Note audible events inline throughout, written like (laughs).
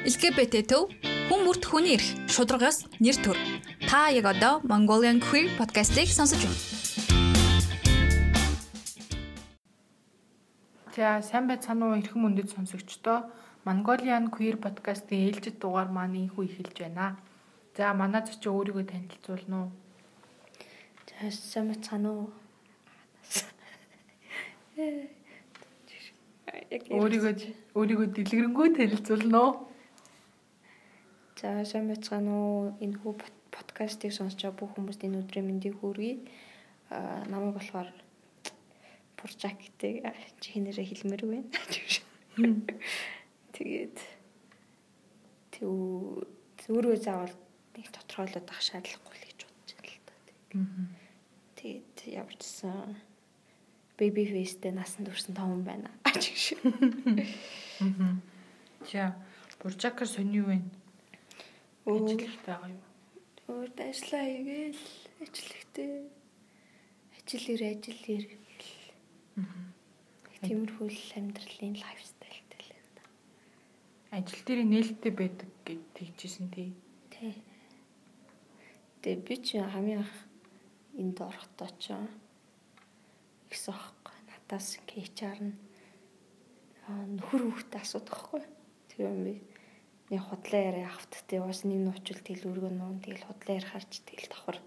LGBT төв хүн бүрт хүний эрх шударгаас нэр төр. Та яг одоо Mongolian Queer podcast-ийг сонсож байна. За сайн байцгаана уу эрхэм мөндөд сонсогчдоо Mongolian Queer podcast-ийн ээлжид дугаар маань ийхүү эхэлж байна. За манай зочин өөрийгөө танилцуулна уу? За сайн байцгаана уу? Өөрийгөө өөрийгөө дэлгэрэнгүй танилцуулна уу? За сайн байцгаана уу? Энэ хүү подкастыг сонсож байгаа бүх хүмүүст энэ өдрийн мэндийг хүргэе. Аа намайг болохоор Буржак гэдэг чихнэрээ хэлмээр байна. (laughs) Тэгээд тэг өөрөө заавал нэг тодорхойлоод авах шаардлагагүй л гэж бодож байна л да. Тэгээд ямар ч сан baby face-тэй насан турсан том байна. (laughs) За Буржакар сони юу вэ? Ажиллах байгаа юу? Өөр ажиллаа хийгээл ажиллахтэй. Ажил ир ажил ир гэл. Тиймэрхүү л амьдралын лайфстайлтай л энэ. Ажил дээр нээлттэй байдаг гэж тэгжсэн тий. Тий. Тэгээ би чи хамгийн анх энд орохдоо ч ихсэн аахгүй. Надаас HR нь нөхөр хүүхдээ асуудаг байхгүй. Тэгээ би нэг худлаа яриа авт тэгээ бас нэг нуучвал тэгэл өргөн нуун тэгэл худлаа ярь харж тэгэл давхар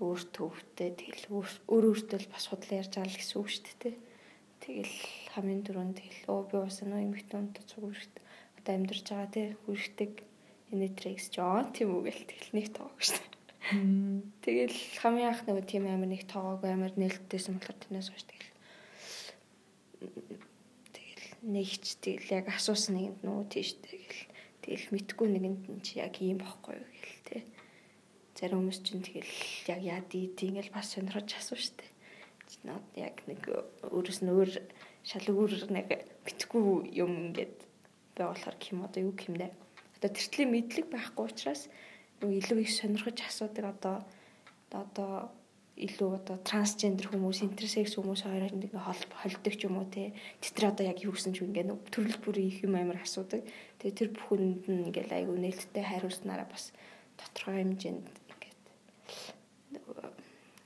өөр төвтэй тэгэл өөр өөртөө л бас худлаа ярьж байгаа л гэсэн үг шүү дээ. Тэгэл хамгийн дөрөнд тэгэл оо би бас нөө эмэгтэй хүнтэй цуг үргэлт одоо амьдарч байгаа тий үргэлтэг энетрикс жоо тийм үг л тэгэл нэг тоог шүү дээ. Тэгэл хамгийн анх нэг тийм амар нэг тоогоо амар нээлттэйсэн болохоор тэрнээс хойш тэгэл тэгэл нэгч тэгэл яг асуусан нэгэнд нүү тийш тэгэл тэгэл мэдгүй нэгэнд нь чи яг ийм бохгүй юу гэл те. Зарим хүмүүс чинь тэгэл яг яа дий ингээл бас сонирхож асуу штэ. Наад яг нэг өөрөөс нь өөр шал өөр нэг битггүй юм ингээд бай болохоор ким одоо юу кимдэ. Одоо тэртлийн мэдлэг байхгүй учраас илүү их сонирхож асуудаг одоо одоо илүү одоо трансгендер хүмүүс, интерсекс хүмүүс хоёроо нэг холдог ч юм уу те. Тэд одоо яг юу гэсэн ч ингээд төрөл бүрийн их юм амар асуудаг. Тэгээ тэр бүхэнд нь ингээд айгүй нээлттэй хариулснараа бас тодорхой хэмжээнд ингээд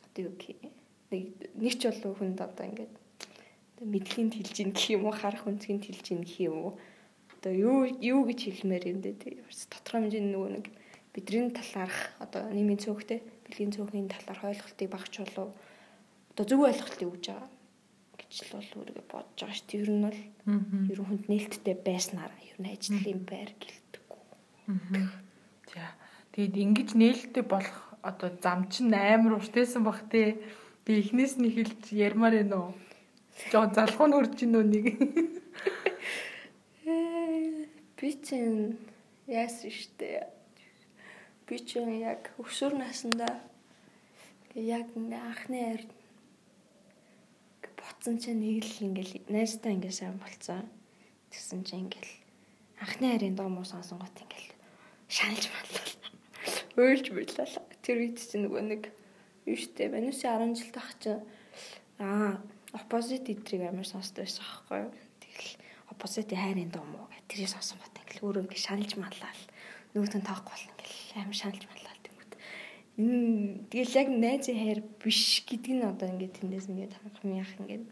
одоо юу гэх нэг нэг ч болов хүнд одоо ингээд мэдлэгийн тэлж ийн гэх юм уу харах үнцгийн тэлж ийн гэх юм уу одоо юу юу гэж хэлмээр юм дээ тий тодорхой хэмжээний нөгөө нэг бидний талаарх одоо нийгмийн цөөхтэй бэлгийн цөөхний талаар ойлголтыг багч болов одоо зөв ойлголтыг өгж байгаа гэж л бол өөрийгөө бодож байгаа шүү дээ. Ер нь бол ер нь хүнд нээлттэй байснараа ер нь ажлын байр гэлтэггүй. За тэгээд ингэж нээлттэй болох одоо зам чинь амар уртайсан бах те. Би эхнээс нь хэлж ярмаар байна уу? Жоо залхуу нь хурж гинөө нэг. Би чинь яасан штэ би чинь яг өсвөр наснда яг анхны хайр ботсон чинь нэг л ингээл найзтай ингээл сайн болцсон. Тэгсэн чинь ингээл анхны хайрын доо муу сонсон гот ингээл шаналж батлал. Өөлж (laughs) бидлээ. Тэр үед чинь нөгөө нэг юу штэ Венусын 10 жил тах чинь аа оппозит идрийг амар сонсдог байсан аахгүй юу. Тэгэл оппозитын хайрын доо муу гэх тэрийг сонсон гот ингээл өөрөө ингээл шаналж матлал нөгөөтөн тоохгүй бол амар шаналж маллаа. Энэ тэгэл яг найзын хайр биш гэдг нь одоо ингээд тэндээс ингээд хангах яах ингээд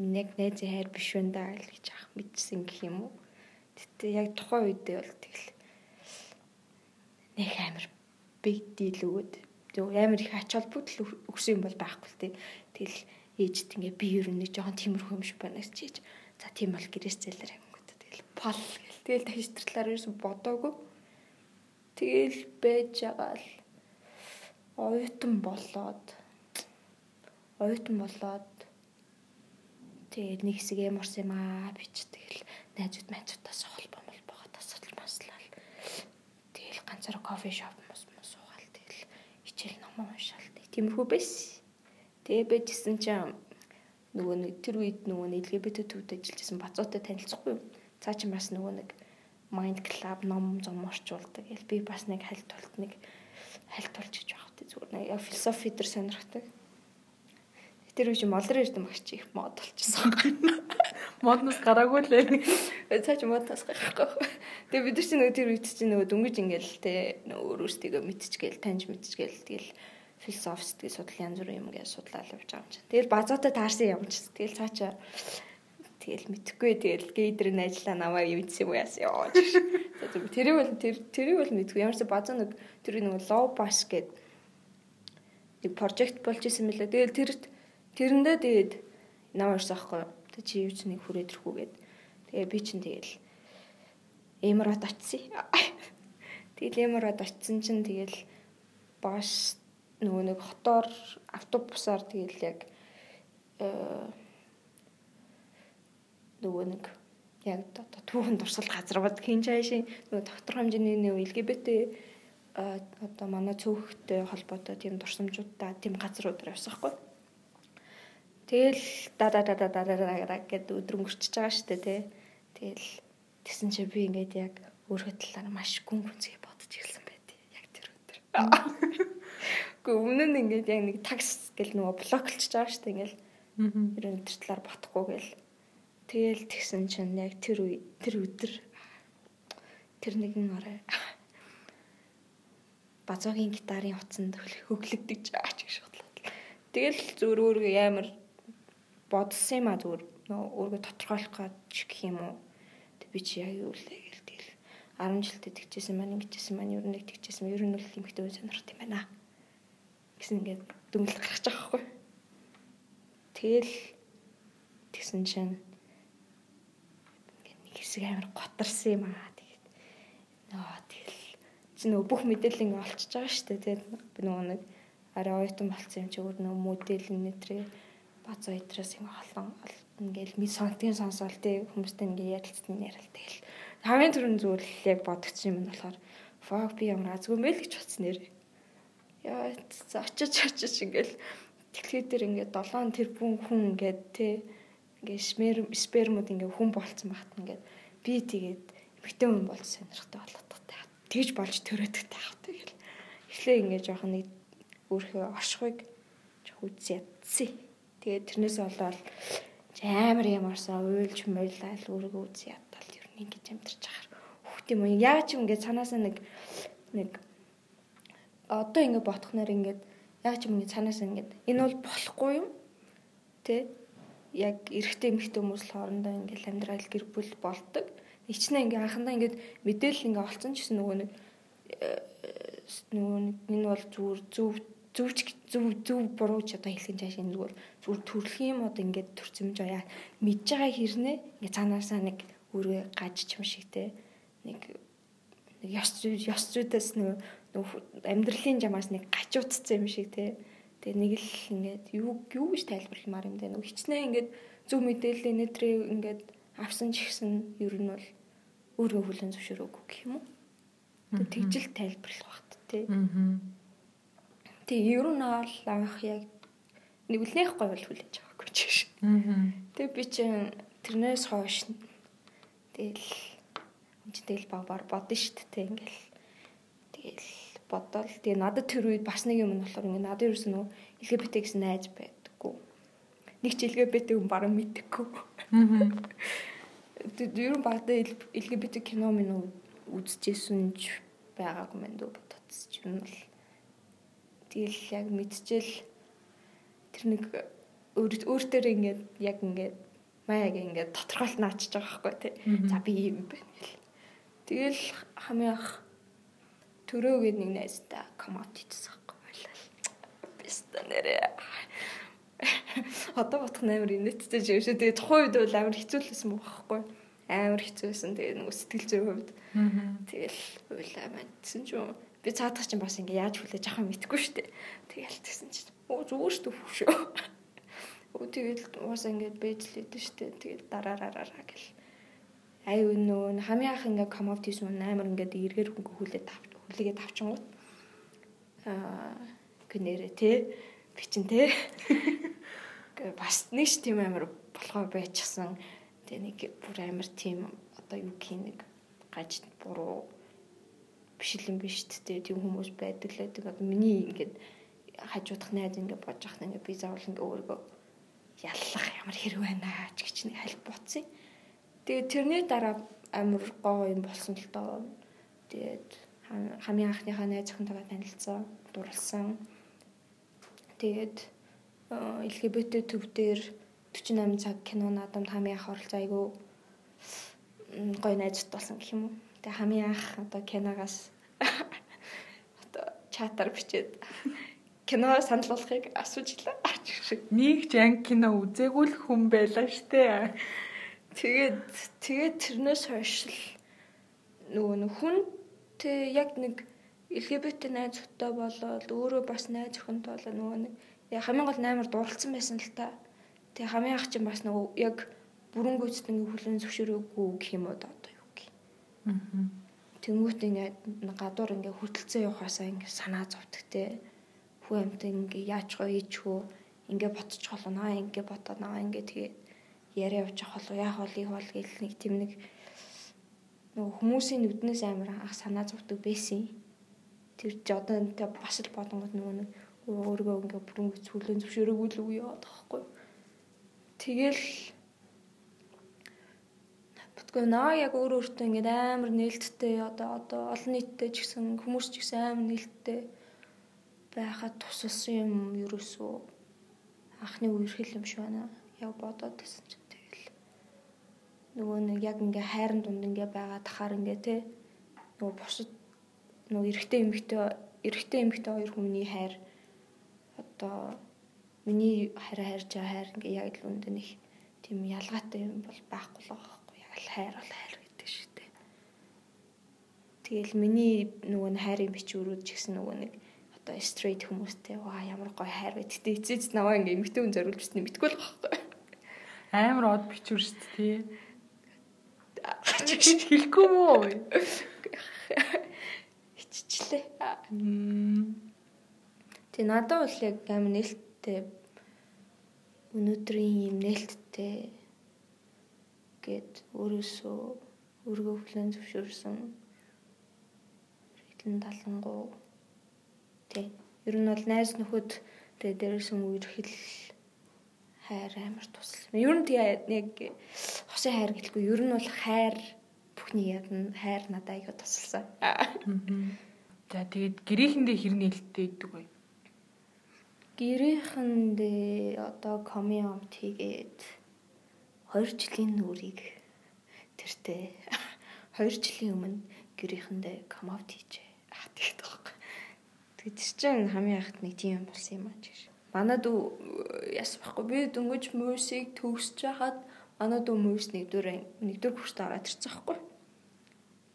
нэг найзын хайр биш вэ даа гэж ах мэдсэн гэх юм уу. Тэгтээ яг тухайн үедээ бол тэгэл нэг амар big deal өгөөд амар их ач холбогдол өгсөн юм бол байхгүй л тэг. Тэгэл ээжд ингээ би ер нь жоохон тиймэрхүү юм шиг байна гэж чийж. За тийм бол гэрээс зэлэр ангууд. Тэгэл пал Тэгэл дахиж тэр талаар ерөөсө бодоогүй. Тэгэл байж байгаа л оюутан болоод оюутан болоод тэгээд нэг хэсэг юм орсон юм аа бич тэгэл найзууд найзуудаас холбоо молбогоо тасалж маслал. Тэгэл ганцаараа кофе шоп мос мос суугаал тэгэл хичээл ном уншаал. Тиймэрхүү байсан. Тэгээ байжсэн чинь нөгөө нэг тэр үед нөгөө LGBT төвд ажиллаж байсан бацуутай танилцахгүй юу? Цаа чи бас нөгөө нэг Mind Club ном зам орчуулдаг. Эл би бас нэг хальт тулт нэг хальт тулж гэж байх тий зүгээр нэг философи дээр сонирхдаг. Тэр үе чи молор эрдэм багч их мод болчихсон. Модноос гараагүй лээ. Цаа чи модноос гарахгүй. Тэгээ бид нар чи нөгөө тэр үед чи нөгөө дөнгөж ингээл те нөгөө өөрөөсдийгөө мэдчихгээл таньж мэдчихгээл тэгэл философи сэтгэл судлал янз бүрийн юм гэж судлаад явж байгаа юм чинь. Тэгэл базаатай таарсан юм чи. Тэгэл цаачаа тэгэл мэдхгүй тэгэл гейдрийн ажиллаа намаа юу ийдсэн юм яасан ёо. Тэрийг бол тэр тэрийг бол мэдгүй. Ямар ч базаа нэг тэр нэг low bass гэдэг нэг project болж исэн мөлөө. Тэгэл тэр тэрэндээ тэгээд намаа ирсэн аахгүй. Тэг чи юу ч нэг хүрээд ирэхүүгээд. Тэгээ би чинь тэгэл эмрад очив. (laughs) Тэгэл эмрад очисон чинь тэгэл баш нөгөө нэг хотоор автобусаар тэгэл яг э, нөгөө нэг яг одоо түүхэн дурсал газар бод хин чаашийн нөгөө доктор хэмжээний нэг LGBT одоо манай цөөхтэй холбоотой тийм дурсамжуудтай тийм газруудаар явсаахгүй. Тэгэл да да да да да да да гэд өдөр өнгөрчихөж байгаа шүү дээ тий. Тэгэл тэгсэн чи би ингээд яг өөрөө талаар маш гүн гүнзгий бодож ирсэн байт. Яг тэр өдөр. Гэхдээ өмнө нь ингээд яг нэг такс гэл нөгөө блоклчж байгаа шүү дээ ингээл. Аа. Тэр өдөр талаар бодохгүй гэл. Тэгэл тэгсэн чинь яг тэр үе тэр өдөр тэр нэгэн орой базоогийн гитарын утсанд хөглөгдөж байгаа ч гэж бодлоо. Тэгэл зүгээр өөрөө амар бодсон юм а зүгээр нөө өөргөө тодорхойлох гэж гэх юм уу. Тэг би чи яг юу лээ гэл тэгэл 10 жилдээ тэгчихсэн маань ингэжсэн маань ер нь нэг тэгчихсэн ер нь бол эмхтэй үе сонирхт юм байна гэсэн ингээд дүнлэг гарч байгаа хгүй. Тэгэл тэгсэн чинь хэсэг амар готарсан юм аа. Тэгээд нөө тэгэл чи нөгөө бүх мэдээлэл ингээд олчж байгаа шүү дээ. Тэгээд би нөгөө нэг арай оюутан болсон юм чи өөр нөгөө модель нэтрээ бац ойтроос юм олон ингээл ми сонтын сонсоол тий хүмүүстэй ингээ ярилцсан ярил тэгэл хамгийн түрүүнд зүйл яг бодогдсон юм нь болохоор фок би ямар азгүй мэл гэж бодсон нэр яа очиж очиж ингээл тэлхий дээр ингээд 7 тэрбум хүн ингээд те ингээд сперм спермуд ингээд хүн болцсон багт ингээд би тэгээд эмэгтэй хүн болж сонирхтой болоод та тэгж болж төрөөдөгтэй авт тэгэл. Эхлээ ингээд жоох нэг өөрхөө оршихыг жоох үз ядсан тэгээд тэрнээс болоод амар ямарсаа уйлж муулаад өөрийгөө үз ядтал ер нь ингэж амьдарч байгаа хөхт юм яа ч юм ингээд цаанаасаа нэг нэг одоо ингэ бодохноор ингээд яг ч юм ингэ цаанаас ингээд энэ бол болохгүй юм. Тэ? Яг эрэгтэй эмэгтэй хүмүүс хоорондоо ингээд амьдрал гэр бүл болдог. Ичнэ ингээ анхандаа ингээд мэдээлэл ингээ олцсон ч гэсэн нөгөө нэг э, нөгөө нэг энэ бол зүгээр зөв зөвч зөв зөв буруу ч одоо хэлхэн цааш энэ зүгээр зүгээр төрөлх юм одоо ингээд төрцөмж яа мэдж байгаа хэрнээ ингээ цаанаасаа нэг үргээ гаж ч юм шиг те нэг ёс ёс зүйдээс нөгөө амьдралын жамаас нэг гачуутцсан юм шиг те. Тэгээ нэг л ингээд юу юу гэж тайлбарламаар юм дээ. Хичнээн ингээд зөв мэдээлэл нэтрээ ингээд авсан ч гэсэн ер нь бол өөрөө хүлэн зөвшөөрөөгүй гэх юм уу. Тэгээ тэгжил тайлбарлах багт те. Аа. Тэгээ ер нь бол анх яг нэг үлнэх гой бол хүлээж аваагүй ч гэж. Аа. Тэгээ би чинь тэрнээс хойш тэгэл тэгэл баг баг бодно шүү дээ ингээл тэгэл бодоол тэгээ надад тэр үед бас нэг юм нь болохоор ингээ надад ерөөс нь LGBT гэсэн найз байдаггүй. Нэг ч LGBT хүн баран мэддэггүй. Аа. Тэр нь багтаа LGBT кино минь үзчихсэн ч байгаагүй мэн дөө бодоцч юм бол тэгэл яг мэдчихэл тэр нэг өөртөө ингээд яг ингээд маяг ингээд тодорхойлт наачж байгаа байхгүй тий. За би юм байна гэл. Тэгэл хамгийн ах төрөөгээд нэг найзтай коммент хийсэн байхгүй байлаа. Биста нэрээ. Одоо бодох амар инээдтэй юм шиг. Тэгээ тухайн үед бол амар хэцүүлсэн байхгүй. Амар хэцүүсэн. Тэгээ нэг сэтгэл зүйн хувьд. Тэгэл уйлаа мэдсэн ч юм. Би цаадах чинь бас ингээ яаж хүлээж авах юм мэдэхгүй шүү дээ. Тэгэл тэгсэн чинь оо зүгээр шүү шүү. Өө тэгэл уусаа ингээд бэжлээд шүү дээ. Тэгэл дараараараа гэл аюу нөө хамгийн анх ингээ коммент хийсэн амар ингээд эргээр хөнгө хүлээд авч хүлээгээд авчингууд аа гэнэрэ те би чин те (laughs) бас нэг ч тийм амар болохоо байчихсан тэгээ нэг бүр амар тийм одоо юу гэх нэг гаж буруу бишлэн биш те тийм хүмүүс байдаг л байдаг одоо миний ингээд хажуудах найз ингээд бодож ахна ингээд би заавал ингээд өөрийгөө яллах ямар хэрэг байна ч гэж нэг хальт буцсан. Тэгээд тэрний дараа амар гоо юм болсон л доо. Тэгээд хамгийн анхныхаа найз охинтойгоо танилцсан, дурлсан. Тэгээд LGBT төв дээр 48 цаг кино надад хамгийн анх оролцоо айгүй гоё найзт болсон гэх юм уу. Тэгээ хамгийн анх одоо киногоос (laughs) одоо чатаар бичээд (laughs) кино санал болгохыг асуужлаа. Нэг ч анги кино үзээгүй л хүн байлаа штэ. Тэгээд тэгээд тэрнээс хойш л нөгөө хүн тэ яг нэг LGBT найз зөвтэй болоод өөрөө бас найз өхөнтэй болоо нөгөө нэг хамгийн гол наймаар дурлцсан байсан л та. Тэгээ хамгийн ах чинь бас нөгөө яг бүрэн гүйцэд ингээ хүлэн зөвшөөрөөгүй гэх юм уу одоо юу гэх. Аа. Тэнгүүт ингээ гадуур ингээ хөдөлцөө явахаасаа ингээ санаа зовдөг те. Хүү амт ингээ яаж гоё ичхүү ингээ ботчих болоо наа ингээ ботоо наа ингээ тэгээ яриа явах болоо яах бол их бол гэл нэг тийм нэг нөгөө хүмүүсийн нүднээс амар ах санаа зовдөг байсан. Тэр чи одоо тэ бас л бодонгод нөгөө нэг өөрийгөө ингээ бүрэн хүлэн зөвшөөрөөгүй л үгүй яваад байхгүй. Тэгэл Тэгвэл наа яг өөр өөртөө ингээд амар нээлттэй одоо одоо олон нийттэй ч гэсэн хүмүүс ч гэсэн амар нээлттэй байхад тусалсан юм ерөөсөө анхны үерхэл юм шиг байна. Яг бодоод байсан чинь нөгөө нэг яг ингээ хайрын дунд ингээ байгаа тахаар ингээ те нөгөө бусад нөгөө эрэгтэй эмэгтэй эрэгтэй эмэгтэй хоёр хүмүүний хайр одоо миний хараа хайрж байгаа хайр ингээ яг л үндэ нэг тийм ялгаатай юм бол байхгүй л байгаа бол хайр бол хайр гэдэг дээ. Тэгэл миний нөгөө хайрын бичвэрүүд ч гэсэн нөгөө нэг одоо стрейт хүмүүстэй ваа ямар гоё хайр байд. Гэтэ эцээч наваа ингээ эмгтэн хүн зориулж бичсэн мэдгүй л байхгүй. Амар од бичвэр шүү дээ. Чи хэлэхгүй мүү? Хиччлээ. Тэ надад бол яг амар нээлттэй өнөөдрийн юм нээлттэй гэд өөрөөсөө өргөө хүлэн зөвшөөрсөн хитэн талангуу тий ер нь бол найз нөхөд тэгээ дээрээс нь үерхэл хайр амар тусал. Ер нь тэгээ нэг хосын хайр гэлгүй ер нь бол хайр бүхний яг нь хайр надад аяга тусалсан. За тэгээд гэрээхэндээ хэр нээлттэй иддэг вэ? Гэрээхэндээ одоо комиомт хийгээд 2 жилийн нүрийг тэртээ (laughs) 2 жилийн өмнө гэрийнхэндээ комаут хийжээ. Аа тэгэх таахгүй. Тэгээд чинь хамгийн ахт нэг тийм болсон юм аа гэж. Манай дүү яс байхгүй би дөнгөж мөсийг төгсөж хахад манай дүү мөс нэгдүгээр нэгдүгээр курст ороод ирсэн байхгүй.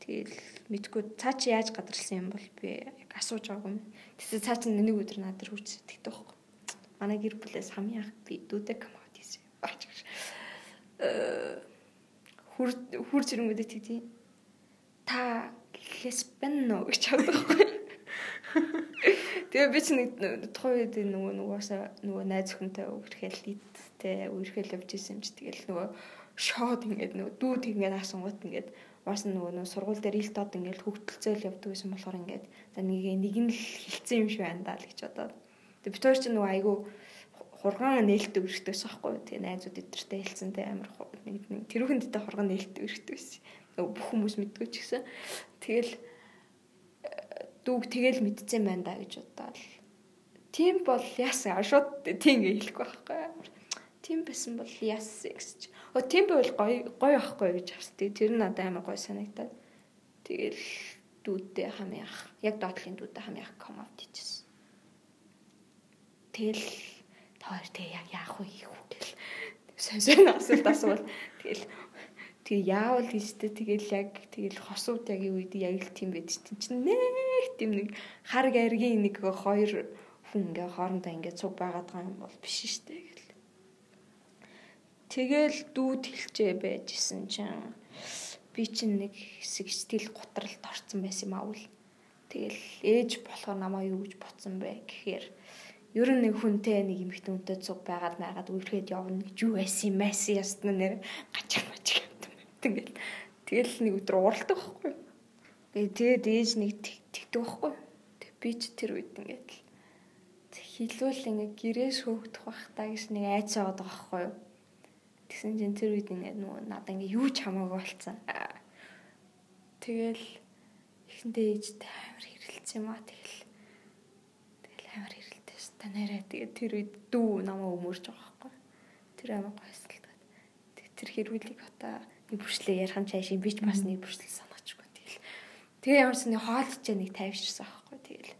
Тэгэл мэдгүй цаа чи яаж гадарлсан юм бол би яг асууж байгаагүй юм. Тэсээ цаа чи нэг өдөр надад хурц тэгдэг байхгүй. Манай гэр бүлээс хамгийн анх би дүүдээ комаут хийсэн. Аач гэж хүр хүр зэрэнгүүдэд тэгтий. Та лесбен нөө гэж чадахгүй. Тэгээ би ч нэг тухайн үед нөгөө нугасаа нөгөө найз өхөнтэй үргэлжлэл идтэй үргэлжлэл явж исэн юм чи тэгэл нөгөө шоод ингээд нөгөө дүүд ингээд асуугууд ингээд уус нөгөө нөгөө сургууль дээр ил тод ингээд хөвгөлцөөл явдаг гэсэн болохоор ингээд за нэг нэг нь л хилцсэн юм шиг байна даа л гэж бодоод. Тэгээ бид хоёр ч нөгөө айгүй хурган нээлттэй өрхтөөс байхгүй. Тэгээ найзууд эдэртэй хэлцэнтэй амар нэг тэрүүхэн дэдэ хурган нээлттэй өрхтөө байсан. Бүх хүмүүс мэдгүй ч гэсэн. Тэгэл дүүг тэгэл мэдсэн байна да гэж бодоод. Тийм бол яасан шууд тийм хэлэхгүй байхгүй. Тийм байсан бол яасан гэж. Өө тийм байвал гоё гоё ахгүй гэж авс. Тэр нь надад амар гоё санагдаад. Тэгэл дүүдтэй хамгийн ах. Яг доотлын дүүдтэй хамгийн ах коммент хийчихсэн. Тэгэл хоёр тэгээ яг яах вэ хийх үү гэл сайн асуулт асуувал тэгэл тэгээ яавал гэжтэй тэгэл яг тэгэл хосууд яг үед яг л тийм байд чинь нэг тийм нэг хар гаргийн нэг хоёр хүн ингээ хоорондоо ингээ цуг байгаад байгаа юм бол биш штэ гэл. Тэгэл дүүд хэлчээ байжсэн чинь би чинь нэг хэсэг стил гутралд орцсон байсан юм аавал. Тэгэл ээж болохоор намаа юу гэж ботсон бэ гэхээр ер нь нэг хүнтэй нэг эмэгтэй хүнтэй цуг байгаад найгаад үргэлжлээд явна гэж юу байсан юм байсан ясна нэр? Мачаа юм тэгэл тэгэл нэг өдөр уралдаг байхгүй тэгээ тэгээд ээж нэг тэгдэг байхгүй тэг би ч тэр үед ингээд хилүүл ингээ гэрээс хөөгдөх бах та гэж нэг айц байгаа байхгүй юу. Тэгсэн чинь тэр үед ингээ нөгөө надаа ингээ юу ч хамаагүй болцсон. Тэгэл эхэндээ ээжтэй амар хэрэлцсэн юм аа тэгэл. Тэгэл амар хэрэлдэж та нэрээ тэгээ тэр үед дүү намаа өмөрч байгаа байхгүй. Тэр амар гойсолтод. Тэг тэр хэрүүлийг хата нэг бүрслээ ярих юм цааш би ч бас нэг бүрслээ санаачгүй. Тэгэл тэгээ ямарс нэг хоолч нэг тайвширсан байхгүй. Тэгэл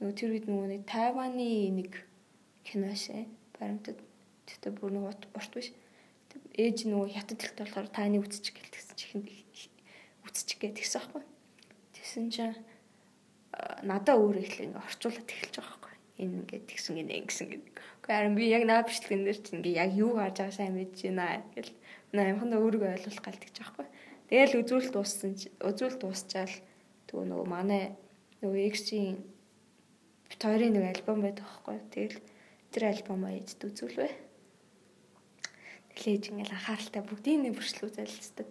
нөгөө тэр үед нөгөө нэг Тайваны нэг кино шээ. Баримтад тэгтээ бүр нэг урт биш. Ээж нөгөө хятад хэлтэй болохоор таны үзчих гэлтгсэн чихэнд үзчих гэж тэгсэн байхгүй. Тэгсэн чинь надаа өөр их ингээ орчуулаад эхэлж байгаа байхгүй. Энэ ингээ тэгсэн гинэ ингэсэн гинэ. Гэхдээ харин би яг наа бичлэгэн дээр чинь ингээ яг юу гарч байгаа сайн мэдэж байна гэл. Амхандаа өөрийгөө ойлгуулах гал тэгж байхгүй. Тэгэл үзүүлэлт дууссан үзүүлэлт дуусчаал нөгөө нөгөө манай нөгөө X-ийн бит хоёрын нэг альбом байдаг байхгүй. Тэгэл тэр альбомоо эзэд үзүүлвэ. Тэглээж ингээл анхааралтай бүгдийн нэг бүрчлүү залцдаг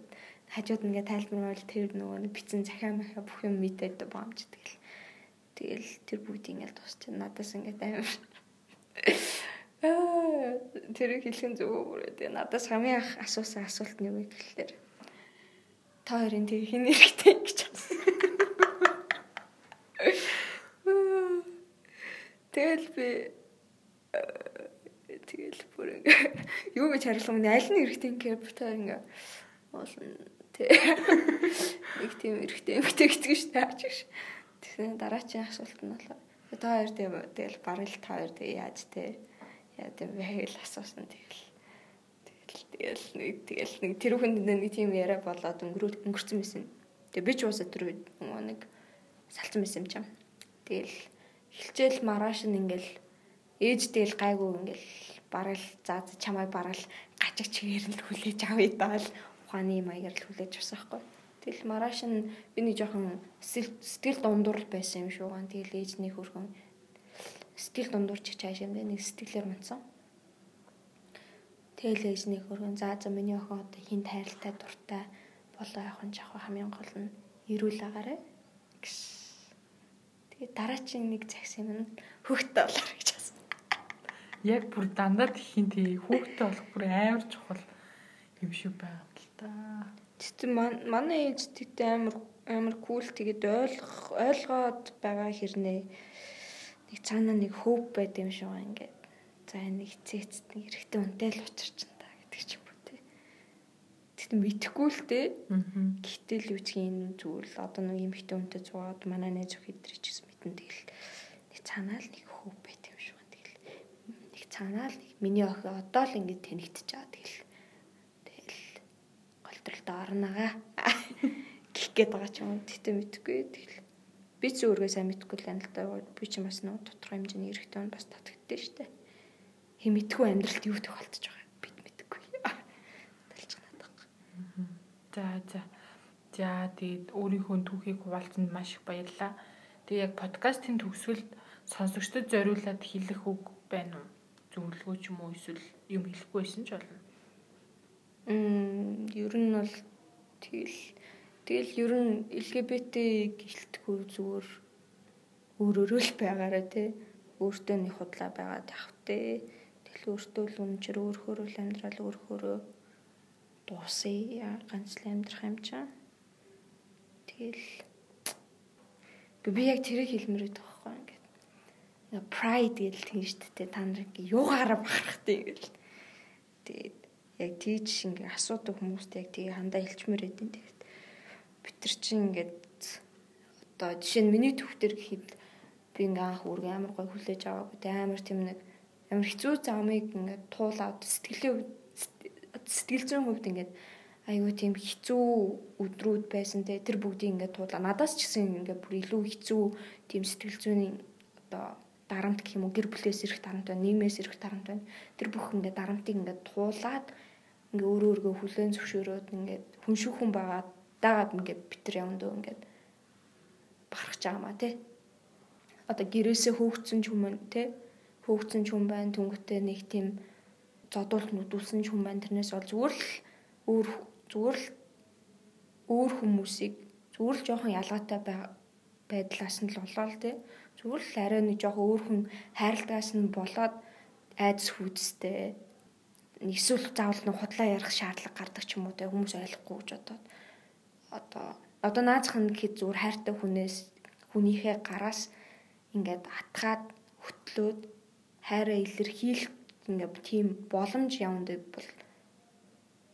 хажууд ингээ тайлбарвал тэр нөгөө бицэн захиа махаа бүх юм мэдээд баамж тэгэл тэгэл тэр бүгд ингээл тусч надаас ингээ амар тэр хэлхэн зүгөө бүрээ тэгээ надаас хамгийн анх асуусан асуулт нь юу вэ гэхэлэр та хоёрын тэг хин нэрхтэй гэж Тэгэл би тэгэл бүр ингээ юу гэж хариулах юм аль нь эргэтэй ингээ та ингээ уулна Тэ. Нэг тийм эрэхтэй эмхтэй гэдэг шүү дээ. Аач гэж. Тэгсэн дараачийн асуулт нь болохоор та хоёр тэгэл барал та хоёр тэг яаж те яа гэм бэ гэж асуусан тэгэл тэгэл тэгэл нэг тэгэл нэг тэр хүнд нэг тийм яриа болоод өнгөрөө өнгөрцөн байсан. Тэгээ би ч уусаа тэр нэг салцсан байсан юм чам. Тэгэл хилчээл маргааш нь ингээл ээж тэгэл гайгүй ингээл барал заа чамайг барал гачиг чигээр нь хүлээж авъя даал ухааны маягаар л хүлээж авсан байхгүй. Тэгэл маргааш нь би нэг жоохон сэтгэл дундуур байсан юм шуугаан. Тэгэл ээжний хөргөн сэтгэл дундуурч чааш юм дэ нэг сэтгэлээр унтсан. Тэгэл ээжний хөргөн заа за миний охин одоо хин тайралтай дуртай болоо явах нь жахаа хамгийн гол нь эрүүл агаарэ. Тэгээ дараачийн нэг цагс юм хөхтэй болоор гэж асуусан. Яг бүр дандаа тхийн тий хүүхдтэй болох бүр амар чухал юм шиг байгаа та. Тэгтээ манай ээж тэгтээ амар амар кул тэгээд ойлгох ойлгоод байгаа хэрнээ нэг цаанаа нэг хөөв байд юм шиг ингээд. За нэг цэцэд нэг эрэхтэй үнтэй л учирчин та гэдэг ч юм уу тий. Тэгтээ мэдхгүй л дээ. Гэтэл юу ч юм зүгээр л одоо нэг юм ихтэй үнтэй зугаад манай найз өх идрий ч гэсэн мэдэн тэгэл нэг цаанаа л нэг хөөв байд юм шиг байна. Тэгэл нэг цаанаа л нэг миний охин одоо л ингээд тэнэгдэж байгаа. Тэгэл тохиолдолд орногаа (laughs) гэх гээд байгаа ч юм тэгтээ мэдгүй тэгэл би ч өөргөө сайн мэдгүй л байна л да би ч бас нөө тодорхой хэмжээний эрэхтэй нь бас татагддээ штэ хэм мэдгүй амьдралд юу тохиолдож байгаа бид мэдгүй (laughs) талж надад. За за. За тэгээд өөрийнхөө түүхийг хуваалцсанд маш их баярлалаа. Тэгээ яг подкастын төгсгөлд сонсогчдод зориулаад хэлэх үг байна уу? Зөвлөгөө ч юм уу эсвэл юм хэлэхгүй байсан ч болно. Мм ер нь бол тэгэл тэгэл ер нь LGBT гэлтгүй зүгээр өөрөөрөө л байгаараа тий өөртөө нэг худлаа байгаад явахтэй тэгэл өөртөө л үнчэр өөрхөөрөө л амьдрал өөрхөөрөө дуусъя ганц л амьдрах юм чам. Тэгэл би яг тэрийг хэлмээр байдаг байхгүй ингээд pride гэдэг тийм шүү дээ та нар юугаараа бахархтай ингээл. Тэгээд яг тийж ингээ асуудаг хүмүүст яг тийг хандаа хэлчмээр байдیں۔ Тэгээд бид нар чинь ингээд одоо жишээ нь миний төвхтөр гэхэд би ингээ анх үргэ амар гой хүлээж аваагүй. Тэ амар тийм нэг амар хэцүү замыг ингээ туулаад сэтгэлийн сэтгэл зүйн хувьд ингээд айгүй тийм хэцүү өдрүүд байсан те. Тэр бүгдийг ингээд туулаа. Надаас ч гэсэн ингээд бүр илүү хэцүү тийм сэтгэл зүйн одоо дарамт гэх юм уу? Гэр бүлээс ирэх дарамт байна нийгмээс ирэх дарамт байна. Тэр бүх ингээд дарамтыг ингээд туулаад ингээ өөрөө өөргөө хүлэн зөвшөөрөөд ингээд хүн шиг хүн байгаад дагаад ингээд битэр явандөө ингээд барах ч аамаа тий. Одоо гэрээсээ хөөгцсөн ч хүмүүс тий. Хөөгцсөн ч хүн байна түнгэтэй нэг тийм зодуулт нүдүүлсэн ч хүн байна тэрнээс бол зүгээр л өөр зүгээр л өөр хүмүүсийг зүгээр л жоохон ялгаатай байдлаас нь л болоо л тий. Зүгээр л арай нэг жоох өөр хүн хайрладагаас нь болоод айдас хүйдстэй эсвэл заавал нэг худлаа ярих шаардлага гардаг ч юм уу те хүмүүс ойлгохгүй гэж бодоод одоо одоо наазах нь гэхэд зүгээр хайртай хүнээс хүнийхээ гараас ингээд атгаад хөтлөөд хайраа илэрхийлэх ингээд тийм боломж яванд бол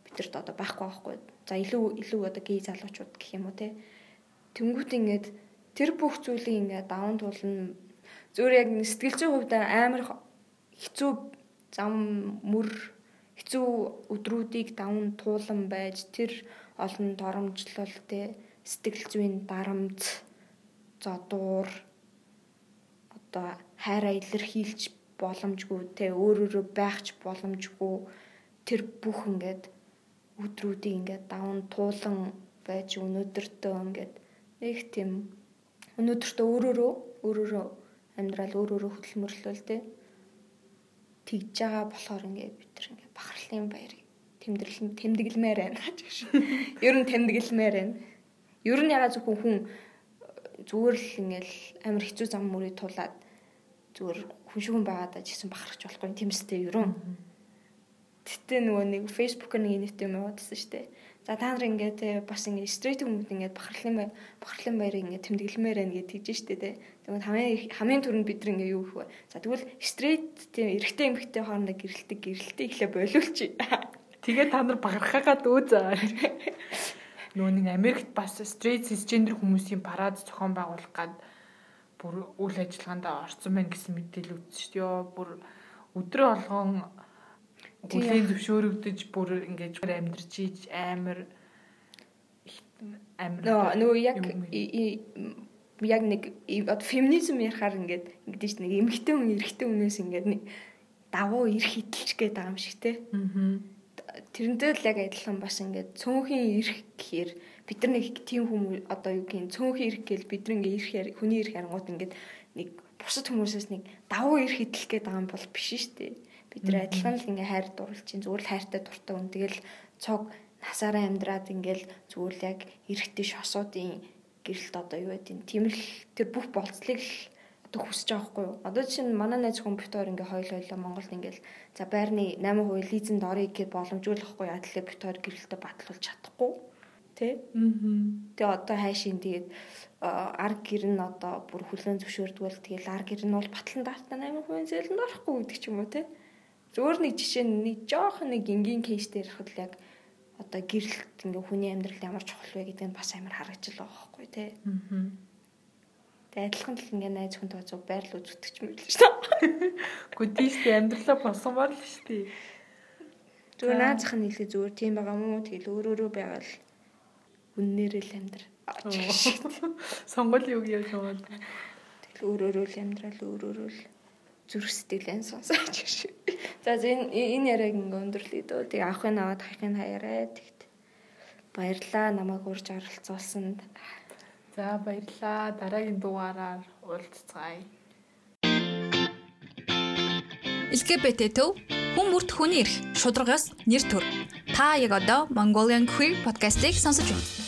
бидэрт одоо байхгүй байхгүй. За илүү илүү одоо гей залуучууд гэх юм уу те. Тэнгүүт ингээд тэр бүх зүйлийг ингээд даван туулна. Зүгээр яг сэтгэл зүйн хувьд амар хэцүү зам мөр хэцүү өдрүүдийг даван туулан байж тэр олон доромжлол те сэтгэл зүйн дарамт зодуур одоо хайраа илэрхийлж боломжгүй те өөрөөрөө байхч боломжгүй. Тэр бүх ингээд өдрүүдийг ингээд даван туулан байж өнөөдөртөө ингээд нэг тийм өнөөдөртөө өөрөөрөө өөрөөрөө амьдрал өөрөөрөө хөдөлмөрлөл те тэгж байгаа болохоор ингээд бид нар ингээд бахархлын баяр тэмдэглэл тэмдэглэмээр байна (laughs) гэж биш. Ер нь тэмдэглэмээр байна. Ер нь ягаад зөвхөн хүн зүгээр л ингээл амар хэцүү зам мөрөй тулаад зүгээр хүн шигэн байгаад ажигсан бахархч болохгүй тийм сте ерөн. Гэтэ нөгөө нэг фэйсбүүкээр нэг нийт юм яваадсан шүү дээ. За та нар ингээд те бас ингээд стрейт хүмүүс ингээд бахархлын бай бахархлын баярыг ингээд тэмдэглэмээр байна гэж тэгж штэ те. Тэгвэл хамгийн хамгийн түрүүнд бид нар ингээд юу гэх вэ? За тэгвэл стрейт тийм эрэгтэй эмэгтэй хоорондоо гэрэлтэг гэрэлтээ ихлэ болиулчих. (laughs) Тэгээ та нар бахархаагаад өө заа. Нөгөө нэг Америкт бас стрейт сисгендер хүмүүсийн парад зохион байгуулах гад бүр үйл ажиллагаанд орсон байна гэсэн мэдээлэл үзсэн шүү дээ. Бүр өдрөө олгон хүлээн зөвшөөрөгдөж бүр ингэж амьдарч ийж амар амар нөгөө яг яг нэг одоо феминизм ярахаар ингээд ингэдэж нэг эмэгтэй хүн эрэгтэй хүнээс ингээд нэг давуу эрх хэтэлч гээд байгаа юм шиг те. Тэрнтэй л яг адилхан бас ингээд цөөнхийн эрх гэхээр бид нар нэг тийм хүмүүс одоо юу гин цөөнхийн эрх гээл бид нар ингээ эрх хүний эрх харангууд ингээд нэг бусад хүмүүсээс нэг давуу эрх хэтэлх гээд байгаа юм бол биш шүү дээ. Бид нар адилхан л ингээ хайр дурлж чинь зүгээр л хайртай дуртай хүн тэгэл цог насаараа амьдраад ингээл зүгээр л яг эрэгтэй шосуудын гэрэлт одоо юу гэдэг тийм л тэр бүх болцлыг л одоо хүсэж байгаа хгүй юу. Одоо чинь манай найз компьютер ингээ хойл хойлоо Монголд ингээл за байрны 8% лизэнд орё гэхэд боломжуулахгүй ядлаа компьютер гэрэлтэ батлуулж чадахгүй тий. Тэгээ одоо хайшин тэгээд ар гэр нь одоо бүр хүлэн зөвшөөрдгөл тэгээд ар гэр нь бол батлан дартаа 8% зээлэнд орохгүй гэдэг ч юм уу тий. Зөөр нэг жишээ нэг жоох нэг энгийн кейс дээр хад яг одоо гэрэлт ингээ хүний амьдрал ямар чухал вэ гэдэг нь бас амар харагдаж байгаа байхгүй тий. Аа. Тэгээ адилхан л ингээ найз хүн тооцоо байрлал үзүүлдэг юм биш үү? (laughs) Тийштэй амьдралаа босгомоор л шүү дээ. Зүгээр наазах нь хэлээ зүгээр тийм байгаа мó тэгэл өөрөөрөө байгаад үннээрээ л амьдр. (laughs) Сонгол юу гэж яваад. Тэгэл өөрөөрөө л амьдрал өөрөөрөө л зүрх сэтгэлэн сонсооч шүү. За энэ энэ яриаг ингээ өндөрлөе дөө. Тэг авахын аваад хахын хаяарай тэгт. Баярлаа намайг урьж оролцуулсанд. За баярлаа. Дараагийн дугаараар уулзцаая. LGBT төв хүн бүрт хүний эрх шударгаас нэр төр. Та яг одоо Mongolian Queer podcast-ийг сонсож байна.